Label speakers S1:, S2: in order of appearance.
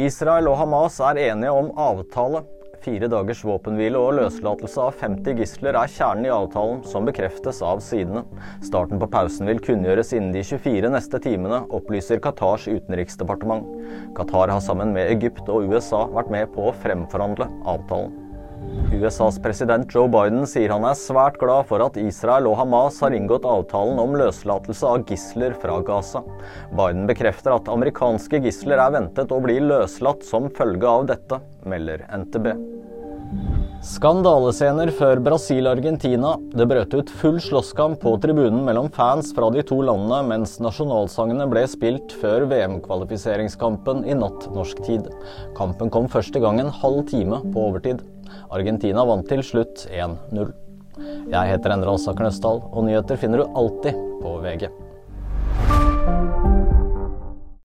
S1: Israel og Hamas er enige om avtale. Fire dagers våpenhvile og løslatelse av 50 gisler er kjernen i avtalen, som bekreftes av sidene. Starten på pausen vil kunngjøres innen de 24 neste timene, opplyser Qatars utenriksdepartement. Qatar har sammen med Egypt og USA vært med på å fremforhandle avtalen. USAs president Joe Biden sier han er svært glad for at Israel og Hamas har inngått avtalen om løslatelse av gisler fra Gaza. Biden bekrefter at amerikanske gisler er ventet å bli løslatt som følge av dette, melder NTB. Skandalescener før Brasil-Argentina. Det brøt ut full slåsskamp på tribunen mellom fans fra de to landene mens nasjonalsangene ble spilt før VM-kvalifiseringskampen i natt norsk tid. Kampen kom første gang en halv time på overtid. Argentina vant til slutt 1-0. Jeg heter Endre Alsa Knøsdal, og nyheter finner du alltid på VG.